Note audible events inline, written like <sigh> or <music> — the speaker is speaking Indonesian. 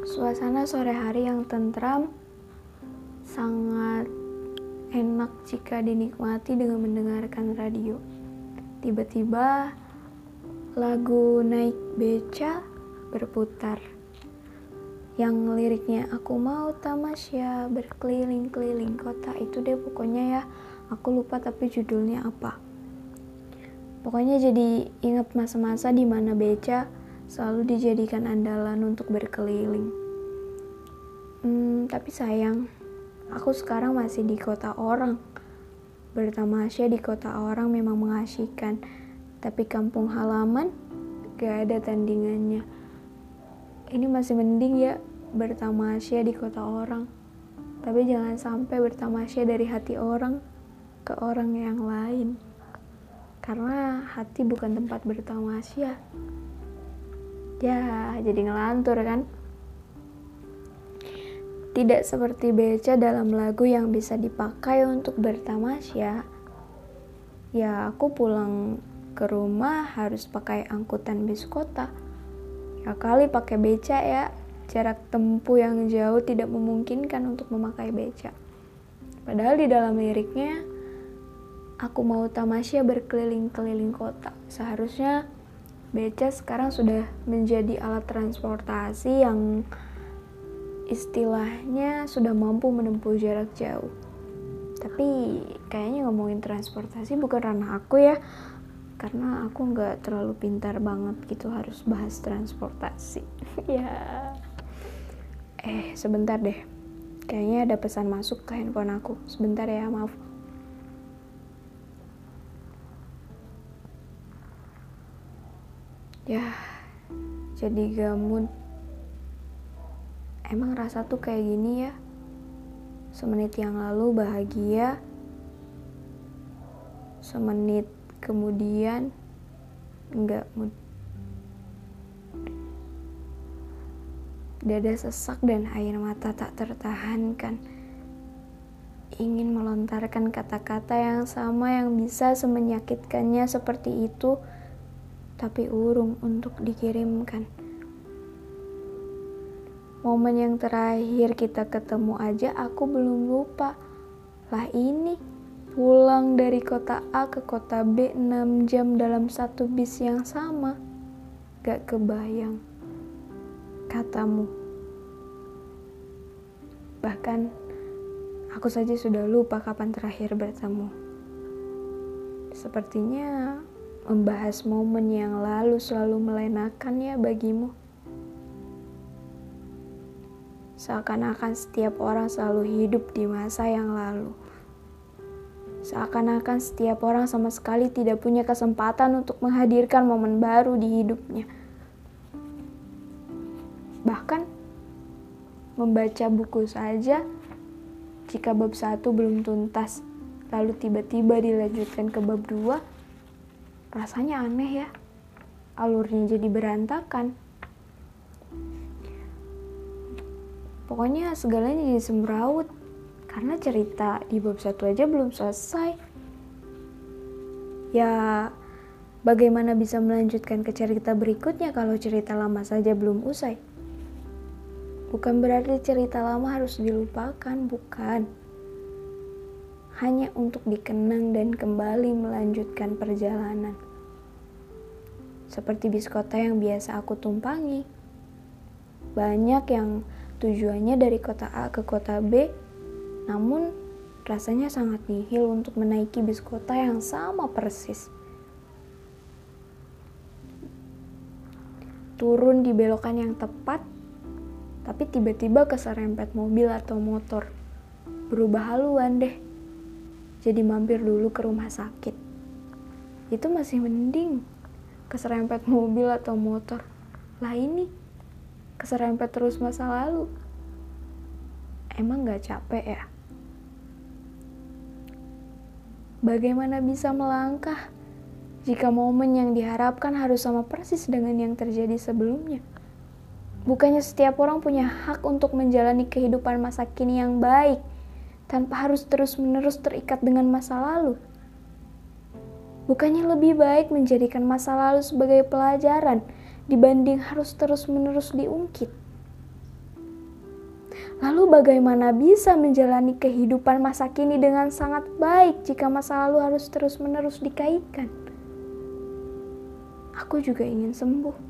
Suasana sore hari yang tentram sangat enak jika dinikmati dengan mendengarkan radio. Tiba-tiba lagu Naik Beca berputar. Yang liriknya aku mau tamasya berkeliling-keliling kota itu deh pokoknya ya. Aku lupa tapi judulnya apa. Pokoknya jadi ingat masa-masa di mana beca selalu dijadikan andalan untuk berkeliling. Hmm, tapi sayang, aku sekarang masih di kota orang. Bertamasya di kota orang memang mengasyikan, tapi kampung halaman gak ada tandingannya. Ini masih mending ya bertamasya di kota orang. Tapi jangan sampai bertamasya dari hati orang ke orang yang lain karena hati bukan tempat bertamasya ya jadi ngelantur kan tidak seperti beca dalam lagu yang bisa dipakai untuk bertamasya. Ya aku pulang ke rumah harus pakai angkutan bis kota. Ya kali pakai beca ya. Jarak tempuh yang jauh tidak memungkinkan untuk memakai beca. Padahal di dalam liriknya aku mau tamasya berkeliling-keliling kota. Seharusnya beca sekarang sudah menjadi alat transportasi yang istilahnya sudah mampu menempuh jarak jauh. Tapi kayaknya ngomongin transportasi bukan ranah aku ya, karena aku nggak terlalu pintar banget gitu harus bahas transportasi. <laughs> ya, eh sebentar deh, kayaknya ada pesan masuk ke handphone aku. Sebentar ya, maaf. ya jadi gamun emang rasa tuh kayak gini ya? Semenit yang lalu bahagia. Semenit kemudian enggak mood dada sesak dan air mata tak tertahankan. Ingin melontarkan kata-kata yang sama yang bisa semenyakitkannya seperti itu tapi urung untuk dikirimkan. Momen yang terakhir kita ketemu aja aku belum lupa. Lah ini, pulang dari kota A ke kota B 6 jam dalam satu bis yang sama. Gak kebayang. Katamu. Bahkan, aku saja sudah lupa kapan terakhir bertemu. Sepertinya membahas momen yang lalu selalu melenakan ya bagimu. Seakan-akan setiap orang selalu hidup di masa yang lalu. Seakan-akan setiap orang sama sekali tidak punya kesempatan untuk menghadirkan momen baru di hidupnya. Bahkan membaca buku saja jika bab satu belum tuntas, lalu tiba-tiba dilanjutkan ke bab dua, rasanya aneh ya alurnya jadi berantakan pokoknya segalanya jadi semrawut karena cerita di bab satu aja belum selesai ya bagaimana bisa melanjutkan ke cerita berikutnya kalau cerita lama saja belum usai bukan berarti cerita lama harus dilupakan bukan hanya untuk dikenang dan kembali melanjutkan perjalanan. Seperti bis kota yang biasa aku tumpangi. Banyak yang tujuannya dari kota A ke kota B, namun rasanya sangat nihil untuk menaiki bis kota yang sama persis. Turun di belokan yang tepat, tapi tiba-tiba keserempet mobil atau motor. Berubah haluan deh jadi mampir dulu ke rumah sakit. Itu masih mending keserempet mobil atau motor. Lah ini keserempet terus masa lalu. Emang gak capek ya? Bagaimana bisa melangkah jika momen yang diharapkan harus sama persis dengan yang terjadi sebelumnya? Bukannya setiap orang punya hak untuk menjalani kehidupan masa kini yang baik, tanpa harus terus-menerus terikat dengan masa lalu. Bukannya lebih baik menjadikan masa lalu sebagai pelajaran dibanding harus terus-menerus diungkit? Lalu bagaimana bisa menjalani kehidupan masa kini dengan sangat baik jika masa lalu harus terus-menerus dikaitkan? Aku juga ingin sembuh.